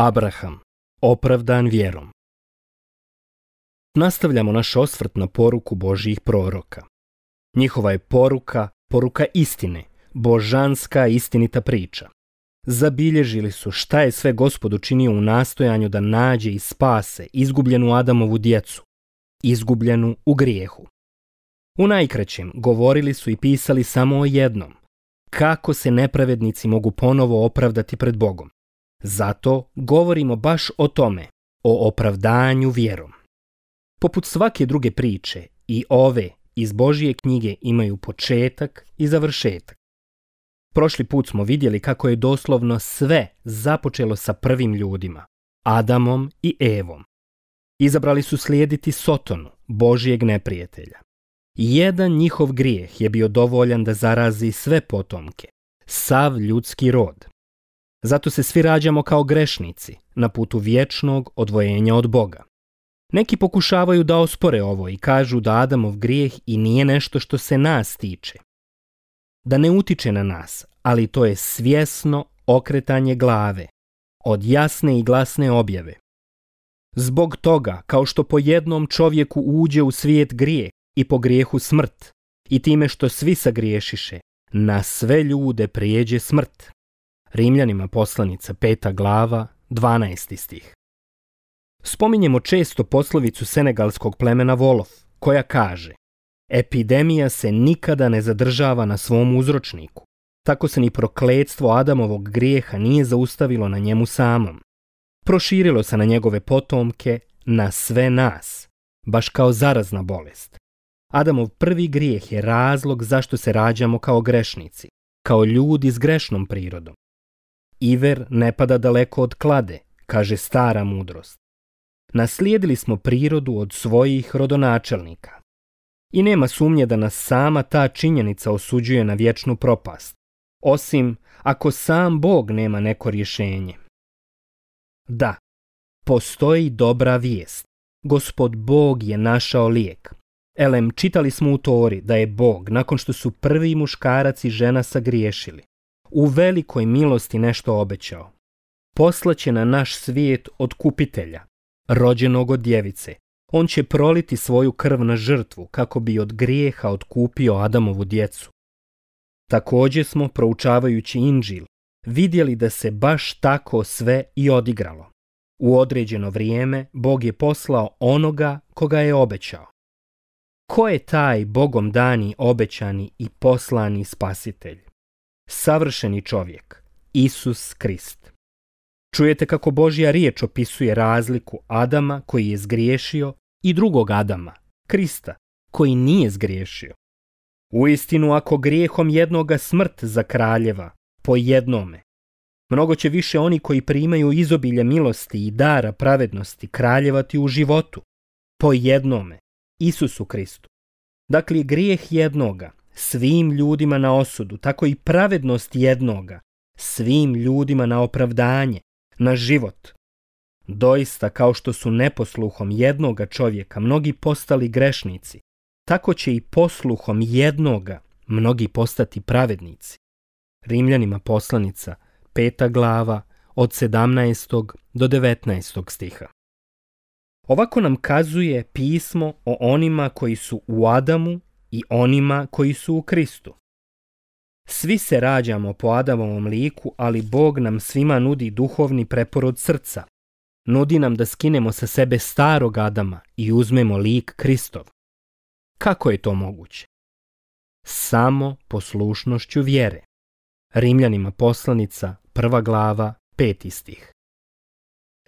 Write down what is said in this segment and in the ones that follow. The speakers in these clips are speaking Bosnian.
Abraham, opravdan vjerom. Nastavljamo naš osvrt na poruku Božijih proroka. Njihova je poruka, poruka istine, božanska istinita priča. Zabilježili su šta je sve gospod učinio u nastojanju da nađe i spase izgubljenu Adamovu djecu, izgubljenu u grijehu. U najkraćem govorili su i pisali samo o jednom, kako se nepravednici mogu ponovo opravdati pred Bogom. Zato govorimo baš o tome, o opravdanju vjerom. Poput svake druge priče, i ove iz Božije knjige imaju početak i završetak. Prošli put smo vidjeli kako je doslovno sve započelo sa prvim ljudima, Adamom i Evom. Izabrali su slijediti Sotonu, Božijeg neprijatelja. Jedan njihov grijeh je bio dovoljan da zarazi sve potomke, sav ljudski rod. Zato se svi rađamo kao grešnici, na putu vječnog odvojenja od Boga. Neki pokušavaju da ospore ovo i kažu da Adamov grijeh i nije nešto što se nas tiče. Da ne utiče na nas, ali to je svjesno okretanje glave od jasne i glasne objave. Zbog toga, kao što po jednom čovjeku uđe u svijet grijeh i po grijehu smrt, i time što svi sagriješiše, na sve ljude prijeđe smrt. Rimljanima poslanica peta glava, 12. stih. Spominjemo često poslovicu senegalskog plemena Volov, koja kaže Epidemija se nikada ne zadržava na svom uzročniku. Tako se ni prokledstvo Adamovog grijeha nije zaustavilo na njemu samom. Proširilo se na njegove potomke, na sve nas, baš kao zarazna bolest. Adamov prvi grijeh je razlog zašto se rađamo kao grešnici, kao ljudi s grešnom prirodom. Iver ne pada daleko od klade, kaže stara mudrost. Naslijedili smo prirodu od svojih rodonačelnika. I nema sumnje da nas sama ta činjenica osuđuje na vječnu propast, osim ako sam Bog nema neko rješenje. Da, postoji dobra vijest. Gospod Bog je našao lijek. Elem, čitali smo u Tori da je Bog, nakon što su prvi muškarac i žena sagriješili, u velikoj milosti nešto obećao. Poslaće na naš svijet od kupitelja, rođenog od djevice. On će proliti svoju krv na žrtvu kako bi od grijeha odkupio Adamovu djecu. Također smo, proučavajući inžil, vidjeli da se baš tako sve i odigralo. U određeno vrijeme Bog je poslao onoga koga je obećao. Ko je taj Bogom dani obećani i poslani spasitelj? savršeni čovjek, Isus Krist. Čujete kako Božja riječ opisuje razliku Adama koji je zgriješio i drugog Adama, Krista, koji nije zgriješio. U istinu, ako grijehom jednoga smrt za kraljeva, po jednome, mnogo će više oni koji primaju izobilje milosti i dara pravednosti kraljevati u životu, po jednome, Isusu Kristu. Dakle, grijeh jednoga, svim ljudima na osudu, tako i pravednost jednoga, svim ljudima na opravdanje, na život. Doista kao što su neposluhom jednoga čovjeka mnogi postali grešnici, tako će i posluhom jednoga mnogi postati pravednici. Rimljanima poslanica, peta glava, od 17. do 19. stiha. Ovako nam kazuje pismo o onima koji su u Adamu i onima koji su u Kristu. Svi se rađamo po Adamovom liku, ali Bog nam svima nudi duhovni preporod srca. Nudi nam da skinemo sa sebe starog Adama i uzmemo lik Kristov. Kako je to moguće? Samo poslušnošću vjere. Rimljanima poslanica, prva glava, peti stih.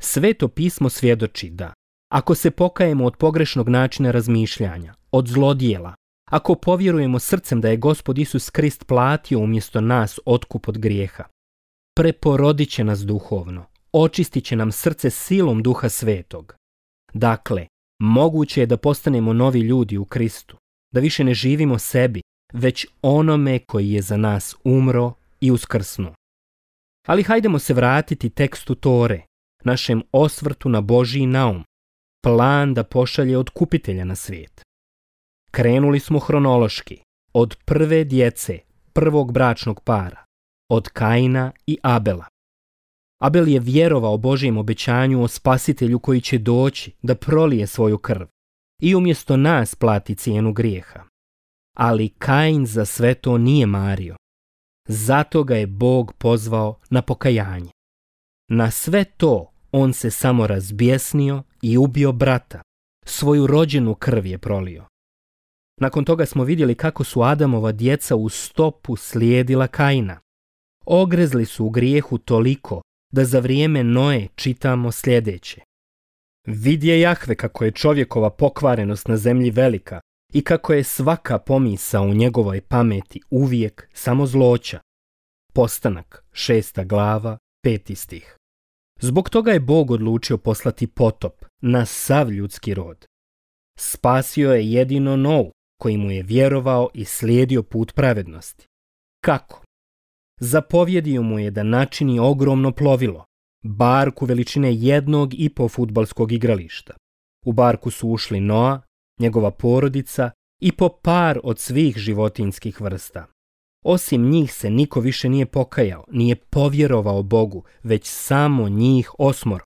Sveto pismo svjedoči da, ako se pokajemo od pogrešnog načina razmišljanja, od zlodjela, ako povjerujemo srcem da je Gospod Isus Krist platio umjesto nas otkup od grijeha. Preporodit će nas duhovno, očistit će nam srce silom duha svetog. Dakle, moguće je da postanemo novi ljudi u Kristu, da više ne živimo sebi, već onome koji je za nas umro i uskrsnuo. Ali hajdemo se vratiti tekstu Tore, našem osvrtu na Božiji naum, plan da pošalje otkupitelja na svijet. Krenuli smo hronološki, od prve djece, prvog bračnog para, od Kaina i Abela. Abel je vjerovao Božijem obećanju o spasitelju koji će doći da prolije svoju krv i umjesto nas plati cijenu grijeha. Ali Kain za sve to nije mario. Zato ga je Bog pozvao na pokajanje. Na sve to on se samo razbjesnio i ubio brata. Svoju rođenu krv je prolio. Nakon toga smo vidjeli kako su Adamova djeca u stopu slijedila kajna. Ogrezli su u grijehu toliko da za vrijeme Noe čitamo sljedeće. Vidje Jahve kako je čovjekova pokvarenost na zemlji velika i kako je svaka pomisa u njegovoj pameti uvijek samo zloća. Postanak, šesta glava, peti stih. Zbog toga je Bog odlučio poslati potop na sav ljudski rod. Spasio je jedino Nou, koji mu je vjerovao i slijedio put pravednosti. Kako? Zapovjedio mu je da načini ogromno plovilo, barku veličine jednog i po futbalskog igrališta. U barku su ušli Noa, njegova porodica i po par od svih životinskih vrsta. Osim njih se niko više nije pokajao, nije povjerovao Bogu, već samo njih osmor.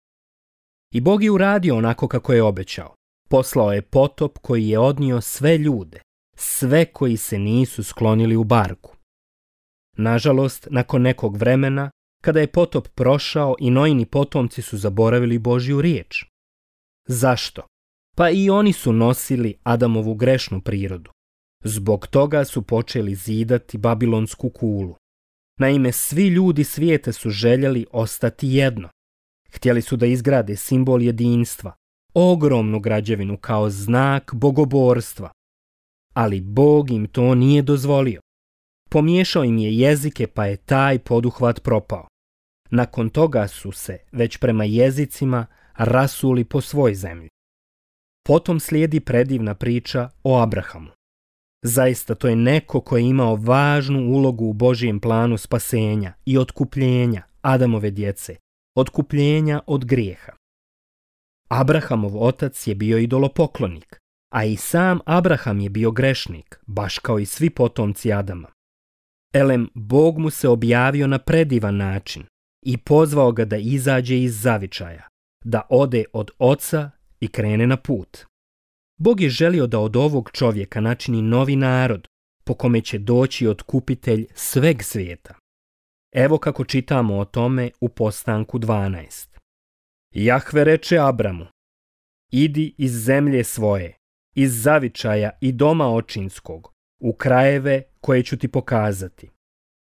I Bog je uradio onako kako je obećao. Poslao je potop koji je odnio sve ljude, sve koji se nisu sklonili u barku. Nažalost, nakon nekog vremena, kada je potop prošao i nojni potomci su zaboravili Božju riječ. Zašto? Pa i oni su nosili Adamovu grešnu prirodu. Zbog toga su počeli zidati Babilonsku kulu. Naime, svi ljudi svijeta su željeli ostati jedno. Htjeli su da izgrade simbol jedinstva, ogromnu građevinu kao znak bogoborstva. Ali Bog im to nije dozvolio. Pomiješao im je jezike pa je taj poduhvat propao. Nakon toga su se, već prema jezicima, rasuli po svoj zemlji. Potom slijedi predivna priča o Abrahamu. Zaista to je neko koji je imao važnu ulogu u Božijem planu spasenja i otkupljenja Adamove djece, otkupljenja od grijeha. Abrahamov otac je bio idolopoklonik, a i sam Abraham je bio grešnik, baš kao i svi potomci Adama. Elem, Bog mu se objavio na predivan način i pozvao ga da izađe iz zavičaja, da ode od oca i krene na put. Bog je želio da od ovog čovjeka načini novi narod, po kome će doći otkupitelj sveg svijeta. Evo kako čitamo o tome u postanku 12. Jahve reče Abramu, idi iz zemlje svoje, iz zavičaja i doma očinskog, u krajeve koje ću ti pokazati.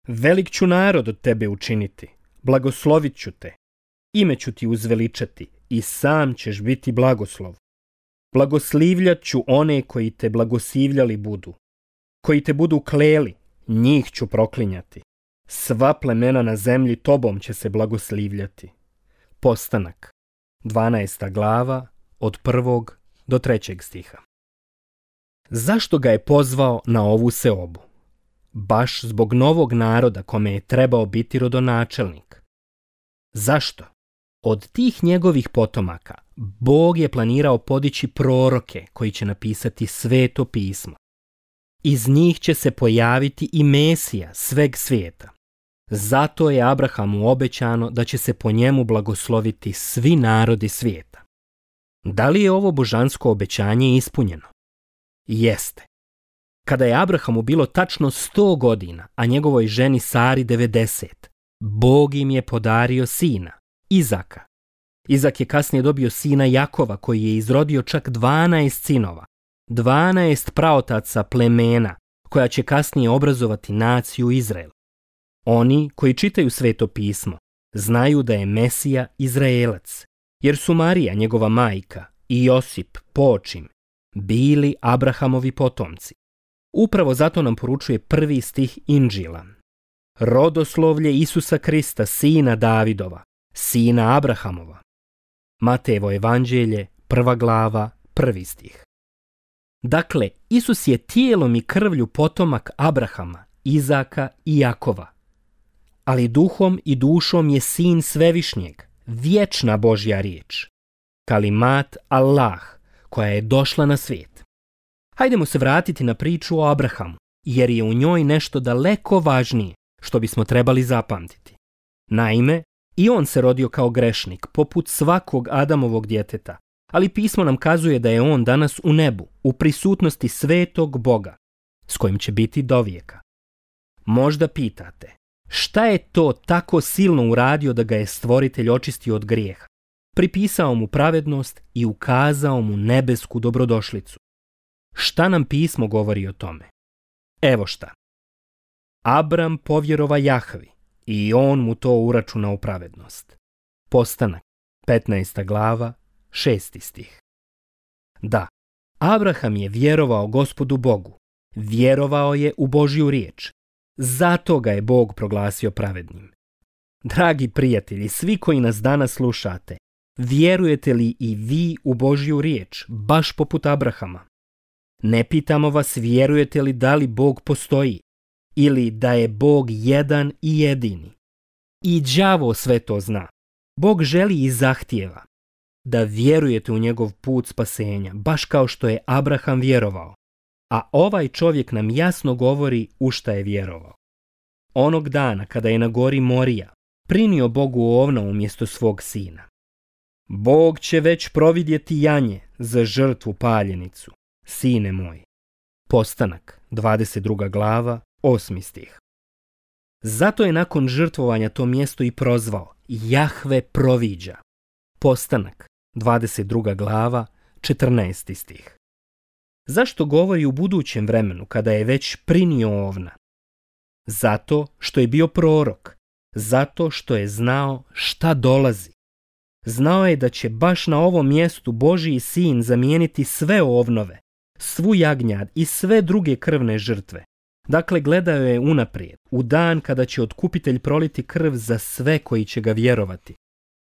Velik ću narod od tebe učiniti, blagoslovit ću te, ime ću ti uzveličati i sam ćeš biti blagoslov. Blagoslivljat ću one koji te blagosivljali budu, koji te budu kleli, njih ću proklinjati. Sva plemena na zemlji tobom će se blagoslivljati. Postanak 12. glava od 1. do 3. stiha. Zašto ga je pozvao na ovu seobu? Baš zbog novog naroda kome je trebao biti rodonačelnik. Zašto? Od tih njegovih potomaka Bog je planirao podići proroke koji će napisati sveto pismo. Iz njih će se pojaviti i Mesija sveg svijeta. Zato je Abrahamu obećano da će se po njemu blagosloviti svi narodi svijeta. Da li je ovo božansko obećanje ispunjeno? Jeste. Kada je Abrahamu bilo tačno 100 godina, a njegovoj ženi Sari 90, Bog im je podario sina, Izaka. Izak je kasnije dobio sina Jakova koji je izrodio čak 12 sinova, 12 praotaca plemena koja će kasnije obrazovati naciju Izrael. Oni koji čitaju sveto pismo znaju da je Mesija Izraelac, jer su Marija, njegova majka, i Josip, počim, bili Abrahamovi potomci. Upravo zato nam poručuje prvi stih Inđila. Rodoslovlje Isusa Krista, sina Davidova, sina Abrahamova. Matevo evanđelje, prva glava, prvi stih. Dakle, Isus je tijelom i krvlju potomak Abrahama, Izaka i Jakova, ali duhom i dušom je sin svevišnjeg, vječna Božja riječ, kalimat Allah, koja je došla na svijet. Hajdemo se vratiti na priču o Abrahamu, jer je u njoj nešto daleko važnije što bismo trebali zapamtiti. Naime, i on se rodio kao grešnik, poput svakog Adamovog djeteta, ali pismo nam kazuje da je on danas u nebu, u prisutnosti svetog Boga, s kojim će biti do vijeka. Možda pitate, Šta je to tako silno uradio da ga je stvoritelj očistio od grijeha? Pripisao mu pravednost i ukazao mu nebesku dobrodošlicu. Šta nam pismo govori o tome? Evo šta. Abram povjerova Jahvi i on mu to uračuna u pravednost. Postanak, 15. glava, 6. stih. Da, Abraham je vjerovao gospodu Bogu, vjerovao je u Božju riječ zato ga je Bog proglasio pravednim. Dragi prijatelji, svi koji nas danas slušate, vjerujete li i vi u Božju riječ, baš poput Abrahama? Ne pitamo vas vjerujete li da li Bog postoji ili da je Bog jedan i jedini. I đavo sve to zna. Bog želi i zahtijeva da vjerujete u njegov put spasenja, baš kao što je Abraham vjerovao a ovaj čovjek nam jasno govori u šta je vjerovao. Onog dana kada je na gori Morija prinio Bogu ovna umjesto svog sina. Bog će već providjeti janje za žrtvu paljenicu, sine moj. Postanak, 22. glava, 8. stih. Zato je nakon žrtvovanja to mjesto i prozvao Jahve proviđa. Postanak, 22. glava, 14. stih. Zašto govori u budućem vremenu kada je već prinio ovna? Zato što je bio prorok, zato što je znao šta dolazi. Znao je da će baš na ovom mjestu Božiji sin zamijeniti sve ovnove, svu jagnjad i sve druge krvne žrtve. Dakle, gledao je unaprijed, u dan kada će otkupitelj proliti krv za sve koji će ga vjerovati.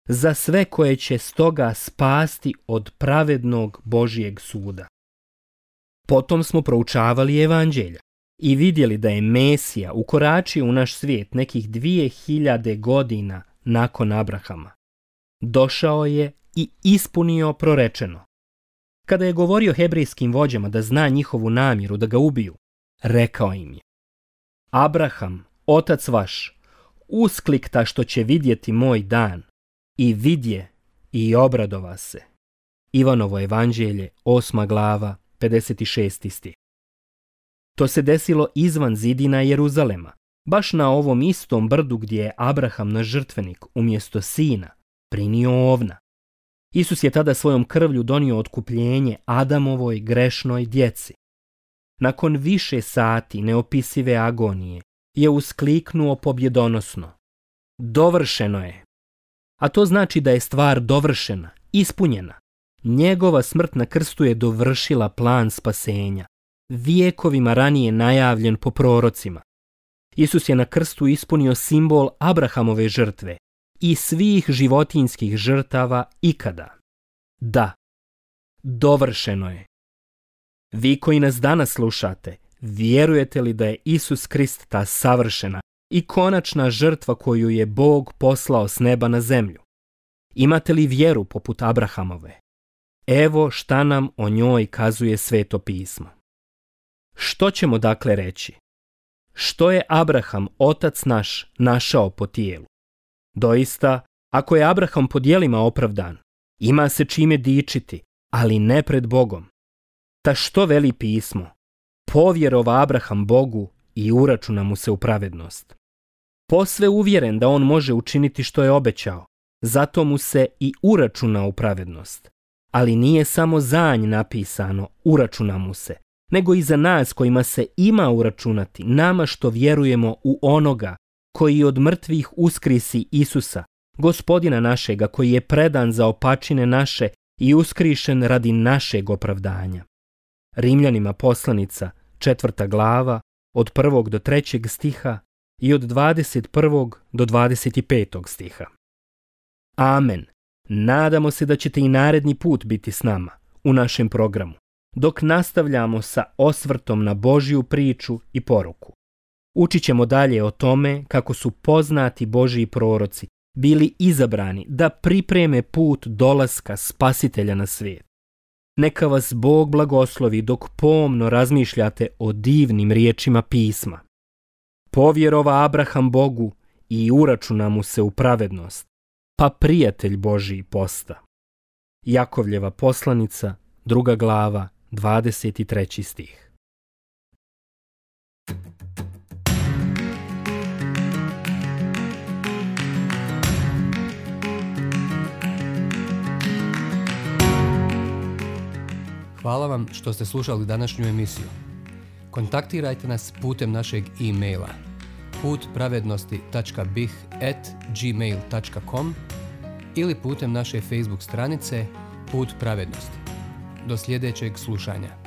Za sve koje će stoga spasti od pravednog Božijeg suda. Potom smo proučavali evanđelja i vidjeli da je Mesija ukoračio u naš svijet nekih dvije hiljade godina nakon Abrahama. Došao je i ispunio prorečeno. Kada je govorio hebrejskim vođama da zna njihovu namjeru da ga ubiju, rekao im je Abraham, otac vaš, usklikta što će vidjeti moj dan i vidje i obradova se. Ivanovo evanđelje, osma glava, 56. To se desilo izvan zidina Jeruzalema, baš na ovom istom brdu gdje je Abraham na žrtvenik umjesto sina prinio ovna. Isus je tada svojom krvlju donio otkupljenje Adamovoj grešnoj djeci. Nakon više sati neopisive agonije je uskliknuo pobjedonosno. Dovršeno je. A to znači da je stvar dovršena, ispunjena. Njegova smrt na krstu je dovršila plan spasenja, vijekovima ranije najavljen po prorocima. Isus je na krstu ispunio simbol Abrahamove žrtve i svih životinskih žrtava ikada. Da, dovršeno je. Vi koji nas danas slušate, vjerujete li da je Isus Krist ta savršena i konačna žrtva koju je Bog poslao s neba na zemlju? Imate li vjeru poput Abrahamove? Evo šta nam o njoj kazuje sveto pismo. Što ćemo dakle reći? Što je Abraham, otac naš, našao po tijelu? Doista, ako je Abraham po dijelima opravdan, ima se čime dičiti, ali ne pred Bogom. Ta što veli pismo? Povjerova Abraham Bogu i uračuna mu se u pravednost. Posve uvjeren da on može učiniti što je obećao, zato mu se i uračuna u pravednost. Ali nije samo za nj napisano, uračuna mu se, nego i za nas kojima se ima uračunati, nama što vjerujemo u onoga koji od mrtvih uskrisi Isusa, gospodina našega koji je predan za opačine naše i uskrišen radi našeg opravdanja. Rimljanima poslanica, četvrta glava, od prvog do trećeg stiha i od 21. do 25. stiha. Amen. Nadamo se da ćete i naredni put biti s nama u našem programu, dok nastavljamo sa osvrtom na Božiju priču i poruku. Učit ćemo dalje o tome kako su poznati Božiji proroci bili izabrani da pripreme put dolaska spasitelja na svijet. Neka vas Bog blagoslovi dok pomno razmišljate o divnim riječima pisma. Povjerova Abraham Bogu i uračuna mu se u pravednost, pa prijatelj i posta. Jakovljeva poslanica, druga glava, 23. stih. Hvala vam što ste slušali današnju emisiju. Kontaktirajte nas putem našeg e-maila putpravednosti.bih ili putem naše Facebook stranice Put pravednosti. Do sljedećeg slušanja.